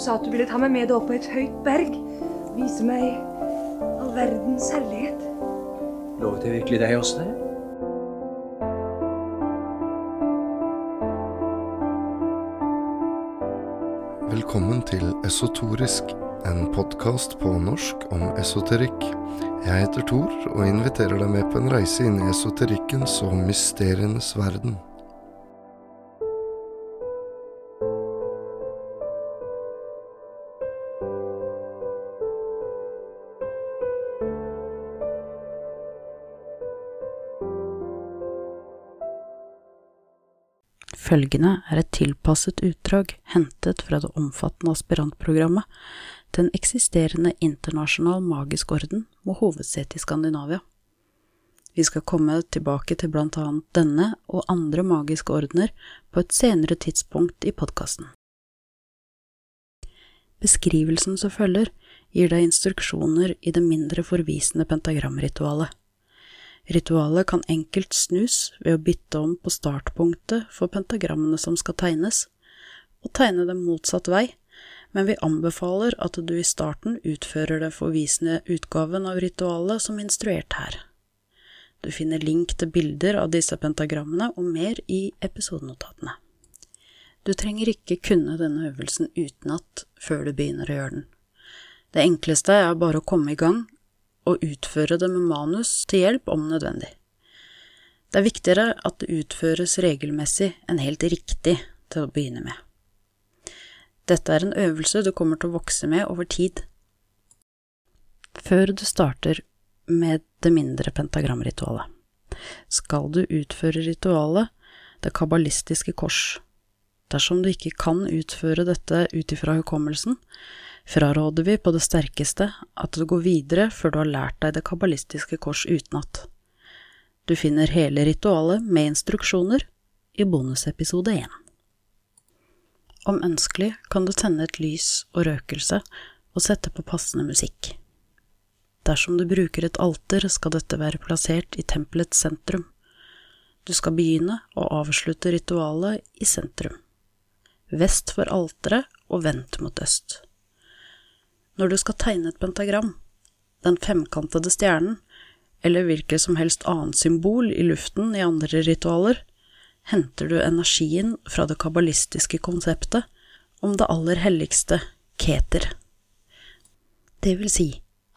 sa at du ville ta meg med deg opp på et høyt berg. Vise meg all verdens herlighet. Lovet jeg virkelig deg også det? Velkommen til Esotorisk, en podkast på norsk om esoterikk. Jeg heter Thor og inviterer deg med på en reise inn i esoterikkens og mysterienes verden. Følgende er et tilpasset utdrag hentet fra det omfattende aspirantprogrammet til en eksisterende internasjonal magisk orden med hovedsete i Skandinavia. Vi skal komme tilbake til blant annet denne og andre magiske ordener på et senere tidspunkt i podkasten. Beskrivelsen som følger, gir deg instruksjoner i det mindre forvisende pentagramritualet. Ritualet kan enkelt snus ved å bytte om på startpunktet for pentagrammene som skal tegnes, og tegne dem motsatt vei, men vi anbefaler at du i starten utfører den forvisende utgaven av ritualet som instruert her. Du finner link til bilder av disse pentagrammene og mer i episodenotatene. Du trenger ikke kunne denne øvelsen utenat før du begynner å gjøre den. Det enkleste er bare å komme i gang og utføre det med manus til hjelp om nødvendig. Det er viktigere at det utføres regelmessig enn helt riktig til å begynne med. Dette er en øvelse du kommer til å vokse med over tid. Før du starter med det mindre pentagramritualet, skal du utføre ritualet Det kabbalistiske kors. Dersom du ikke kan utføre dette ut ifra hukommelsen, fraråder vi på det sterkeste at du går videre før du har lært deg det kabbalistiske kors utenat. Du finner hele ritualet med instruksjoner i bonusepisode 1. Om ønskelig kan du tenne et lys og røkelse og sette på passende musikk. Dersom du bruker et alter, skal dette være plassert i tempelets sentrum. Du skal begynne og avslutte ritualet i sentrum, vest for alteret og vendt mot øst. Når du skal tegne et pentagram, den femkantede stjernen, eller hvilket som helst annet symbol i luften i andre ritualer, henter du energien fra det kabbalistiske konseptet om det aller helligste, keter. Det vil si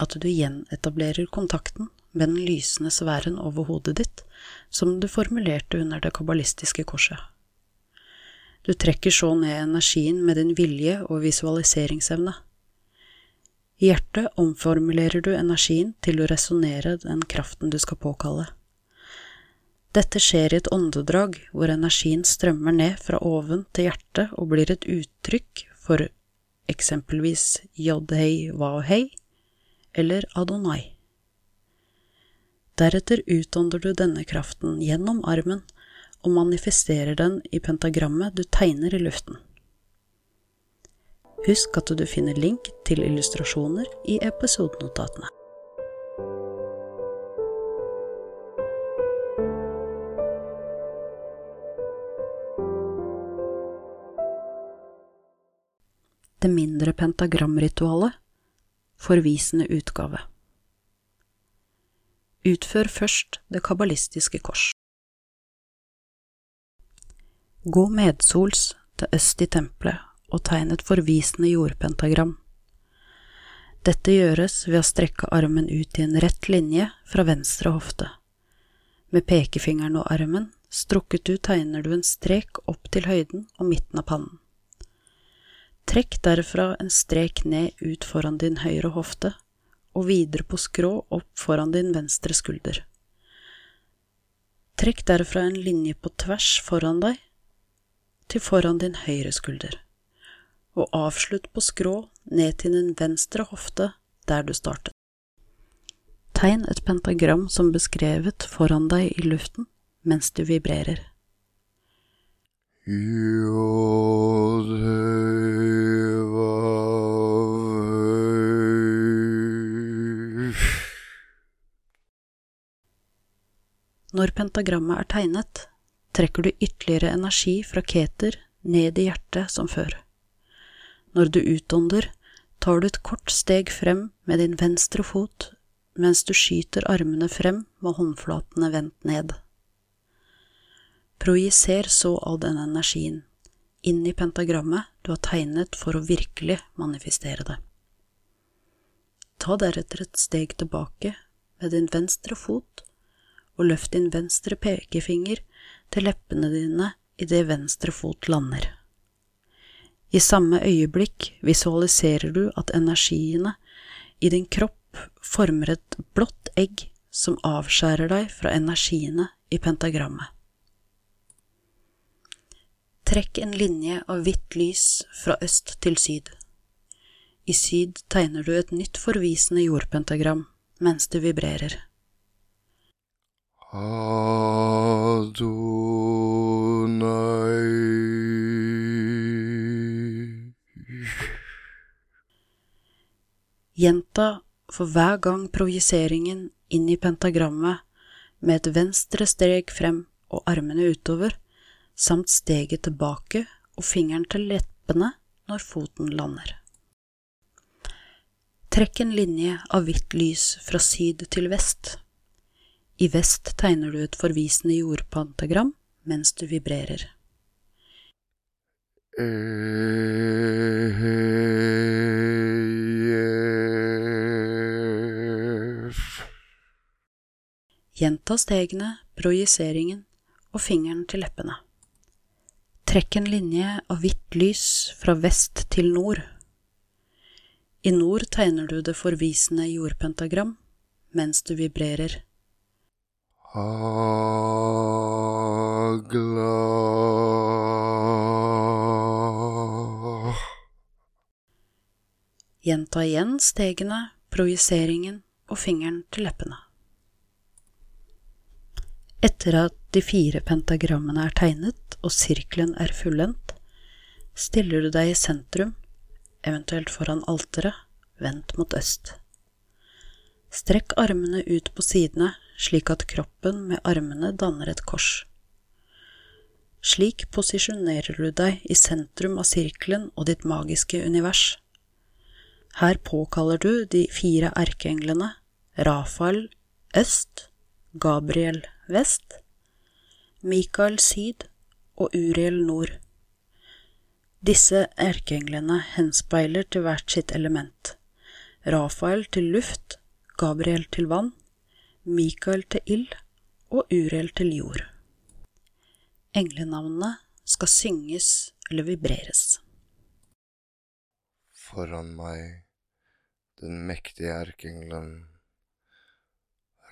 at du gjenetablerer kontakten med den lysende sfæren over hodet ditt, som du formulerte under det kabbalistiske korset. Du trekker så ned energien med din vilje og visualiseringsevne. I hjertet omformulerer du energien til å resonnere den kraften du skal påkalle. Dette skjer i et åndedrag hvor energien strømmer ned fra oven til hjertet og blir et uttrykk for eksempelvis Jodhei Wahei eller Adonai. Deretter utånder du denne kraften gjennom armen og manifesterer den i pentagrammet du tegner i luften. Husk at du finner link til illustrasjoner i episodenotatene. Det mindre pentagramritualet Forvisende utgave Utfør først det kabbalistiske kors. Gå medsols til øst i tempelet og tegn et forvisende jordpentagram. Dette gjøres ved å strekke armen ut i en rett linje fra venstre hofte. Med pekefingeren og armen strukket ut tegner du en strek opp til høyden og midten av pannen. Trekk derfra en strek ned ut foran din høyre hofte og videre på skrå opp foran din venstre skulder. Trekk derfra en linje på tvers foran deg til foran din høyre skulder, og avslutt på skrå ned til din venstre hofte der du startet. Tegn et pentagram som beskrevet foran deg i luften mens du vibrerer. Når pentagrammet er tegnet, trekker du ytterligere energi fra keter ned i hjertet som før. Når du utånder, tar du et kort steg frem med din venstre fot mens du skyter armene frem med håndflatene vendt ned. Projiser så all denne energien inn i pentagrammet du har tegnet for å virkelig manifestere det. Ta deretter et steg tilbake med din venstre fot og løft din venstre pekefinger til leppene dine idet venstre fot lander. I samme øyeblikk visualiserer du at energiene i din kropp former et blått egg som avskjærer deg fra energiene i pentagrammet. Trekk en linje av hvitt lys fra øst til syd. I syd tegner du et nytt forvisende jordpentagram mens du vibrerer. Adonai. Gjenta for hver gang projiseringen inn i pentagrammet med et venstre steg frem og armene utover, samt steget tilbake og fingeren til leppene når foten lander. Trekk en linje av hvitt lys fra syd til vest. I vest tegner du et forvisende jordpantagram mens du vibrerer. Ef. Gjenta stegene, projiseringen og fingeren til leppene. Trekk en linje av hvitt lys fra vest til nord. I nord tegner du det forvisende jordpentagram mens du vibrerer. Agla. Gjenta igjen stegene, projiseringen og fingeren til leppene. Etter at de fire pentagrammene er tegnet og sirkelen er fullendt, stiller du deg i sentrum, eventuelt foran alteret, vendt mot øst. Strekk armene ut på sidene slik at kroppen med armene danner et kors. Slik posisjonerer du deg i sentrum av sirkelen og ditt magiske univers. Her påkaller du de fire erkeenglene Rafael øst, Gabriel vest, Mikael syd og Uriel nord. Disse erkeenglene henspeiler til hvert sitt element. Rafael til luft, Gabriel til vann, Mikael til ild og Uriel til jord. Englenavnene skal synges eller vibreres. Foran meg den mektige erkeengelen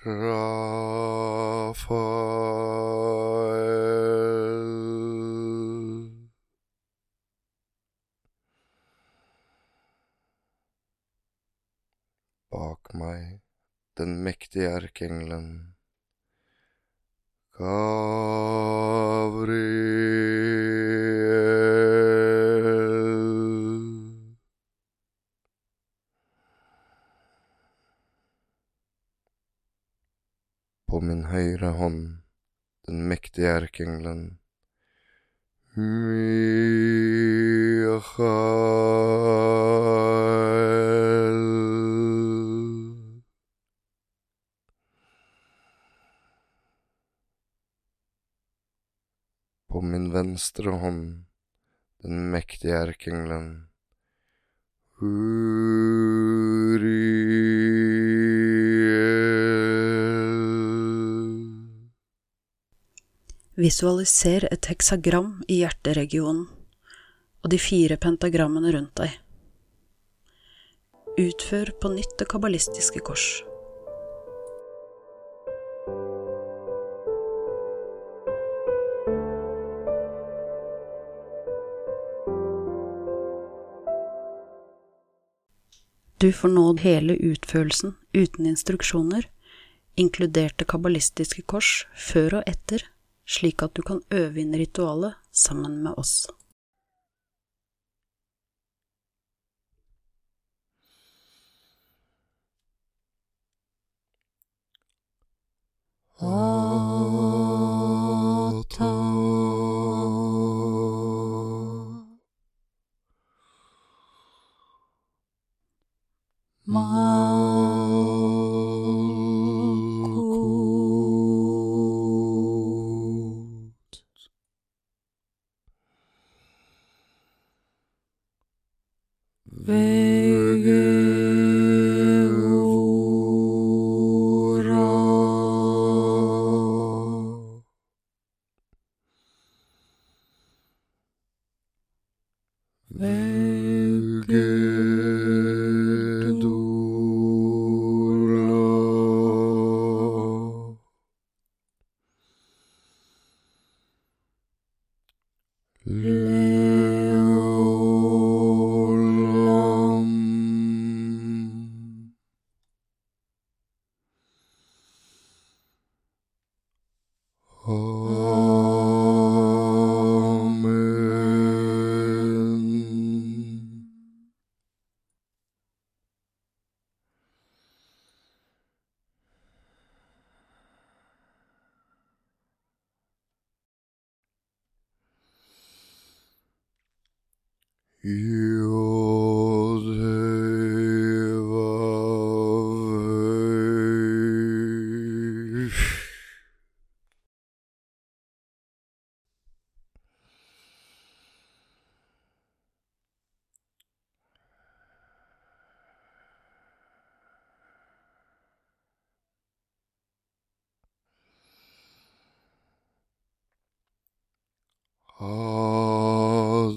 Rafael. Bak meg den mektige erkeengelen Gabriel. På min høyre hånd den mektige erkeengelen Michael. På min venstre hånd den mektige erkeengelen Uriel. Visualiser et heksagram i hjerteregionen og de fire pentagrammene rundt deg. Utfør på nytt det kabbalistiske kors. Du får nå hele utførelsen uten instruksjoner, inkludert det kabbalistiske kors, før og etter, slik at du kan øve inn ritualet sammen med oss. Ata. rain.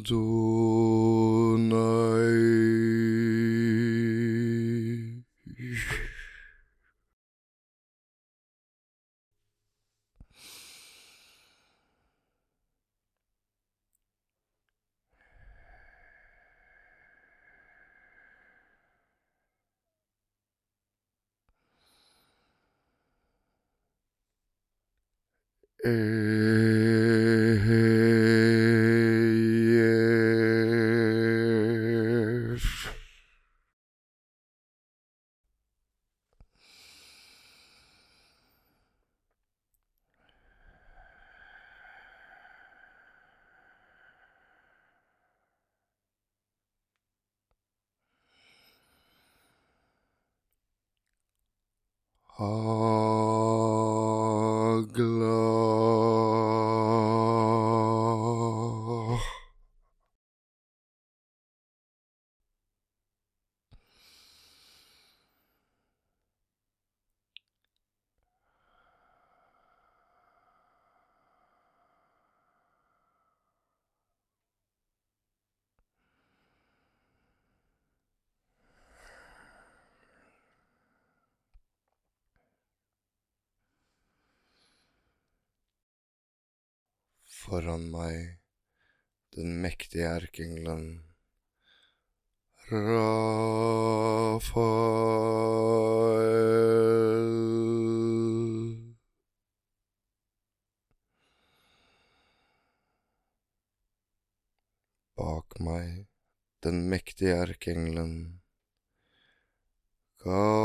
do 呃 Foran meg den mektige erkeengelen Rafael. Bak meg den mektige erkeengelen Gabriel.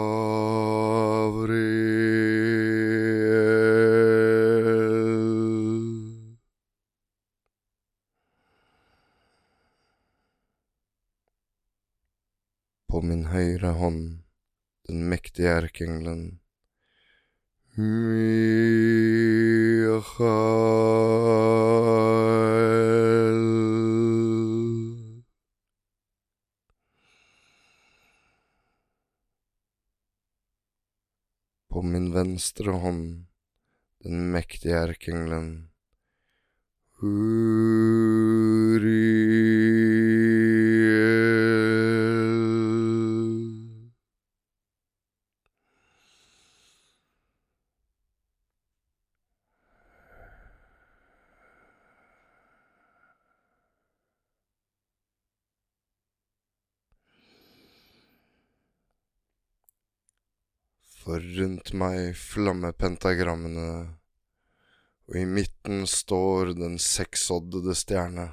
På min høyre hånd den mektige erkeengelen Michael. På min venstre hånd den mektige erkeengelen Uriel. For rundt meg flammepentagrammene, og i midten står den seksoddede stjerne.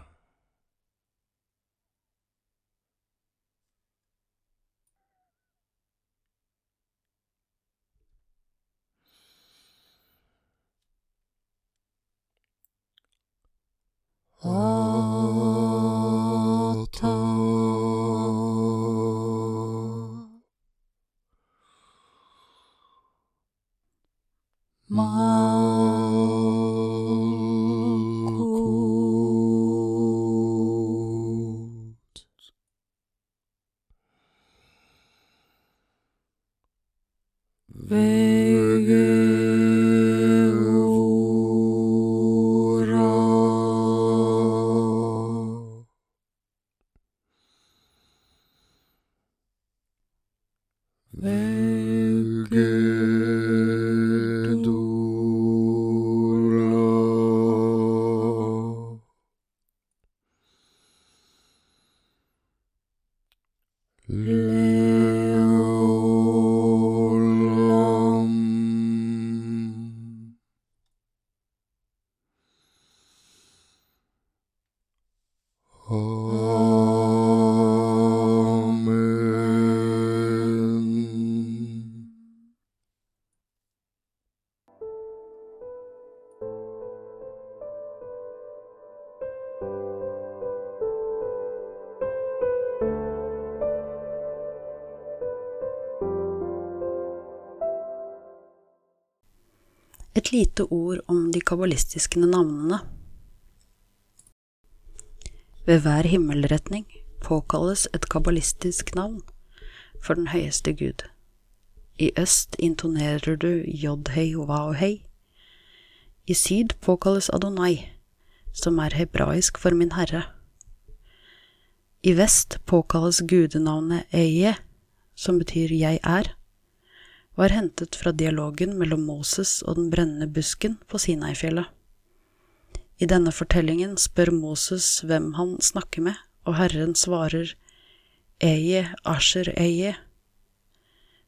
Lite ord om de kabbalistiske navnene. Ved hver himmelretning påkalles et kabbalistisk navn for den høyeste Gud. I øst intonerer du jod-hei hei. I syd påkalles Adonai, som er hebraisk for min herre. I vest påkalles gudenavnet Eie, som betyr jeg er, var hentet fra dialogen mellom Moses og den brennende busken på Sinai-fjellet. I denne fortellingen spør Moses hvem han snakker med, og Herren svarer Eie asher eie,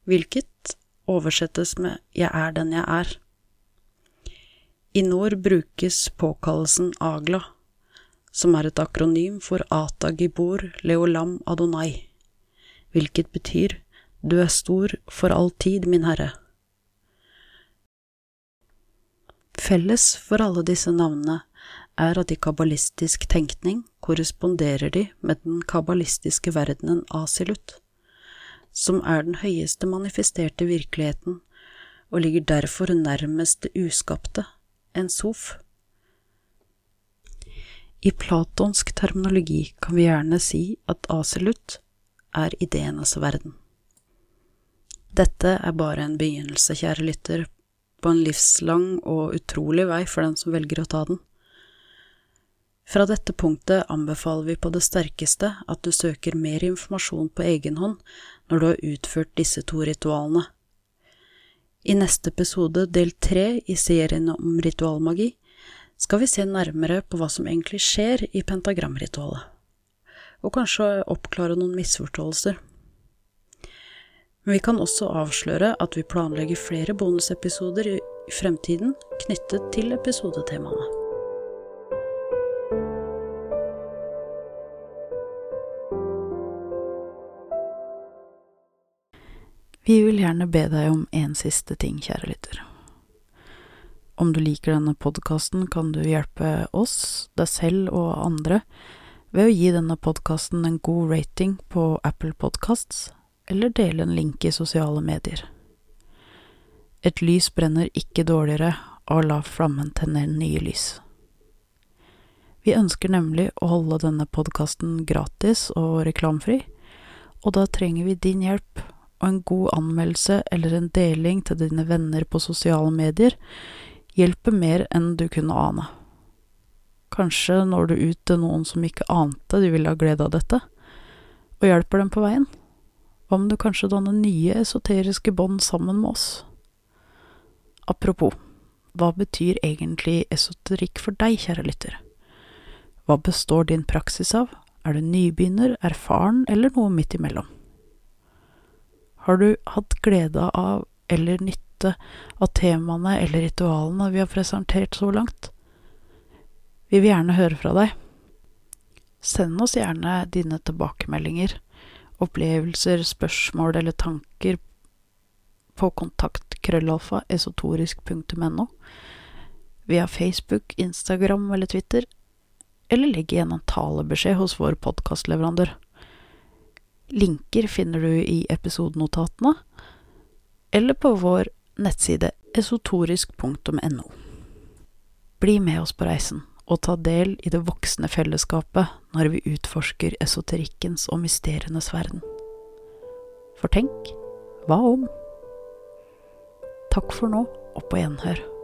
hvilket oversettes med Jeg er den jeg er. I nord brukes påkallelsen Agla, som er et akronym for Ata Gibor Leolam Adonai, hvilket betyr Du er stor for all tid, min Herre. Felles for alle disse navnene er at i kabbalistisk tenkning korresponderer de med den kabbalistiske verdenen Asilut, som er den høyeste manifesterte virkeligheten og ligger derfor nærmest det uskapte, en sof. I platonsk terminologi kan vi gjerne si at Asilut er ideenes verden. Dette er bare en begynnelse, kjære lytter, på en livslang og utrolig vei for den som velger å ta den. Fra dette punktet anbefaler vi på det sterkeste at du søker mer informasjon på egen hånd når du har utført disse to ritualene. I neste episode, del tre i serien om ritualmagi, skal vi se nærmere på hva som egentlig skjer i pentagramritualet, og kanskje oppklare noen misforståelser. Men vi kan også avsløre at vi planlegger flere bonusepisoder i fremtiden knyttet til episodetemaene. Vi vil gjerne be deg om en siste ting, kjære lytter. Om du liker denne podkasten, kan du hjelpe oss, deg selv og andre ved å gi denne podkasten en god rating på Apple Podcasts eller dele en link i sosiale medier. Et lys brenner ikke dårligere av å la flammen tenne nye lys. Vi ønsker nemlig å holde denne podkasten gratis og reklamfri, og da trenger vi din hjelp, og en god anmeldelse eller en deling til dine venner på sosiale medier hjelper mer enn du kunne ane. Kanskje når du ut til noen som ikke ante de ville ha glede av dette, og hjelper dem på veien. Hva om du kanskje danner nye esoteriske bånd sammen med oss? Apropos, hva betyr egentlig esoterikk for deg, kjære lytter? Hva består din praksis av, er du nybegynner, erfaren eller noe midt imellom? Har du hatt glede av eller nytte av temaene eller ritualene vi har presentert så langt? Vi vil gjerne høre fra deg. Send oss gjerne dine tilbakemeldinger opplevelser, spørsmål eller tanker på kontakt krøllalfa esotorisk.no, via Facebook, Instagram eller Twitter, eller legg igjen en talebeskjed hos vår podkastleverandør. Linker finner du i episodenotatene, eller på vår nettside esotorisk.no. Bli med oss på reisen og ta del i det voksne fellesskapet når vi utforsker esoterikkens og mysterienes verden. For tenk, hva om? Takk for nå, og på gjenhør.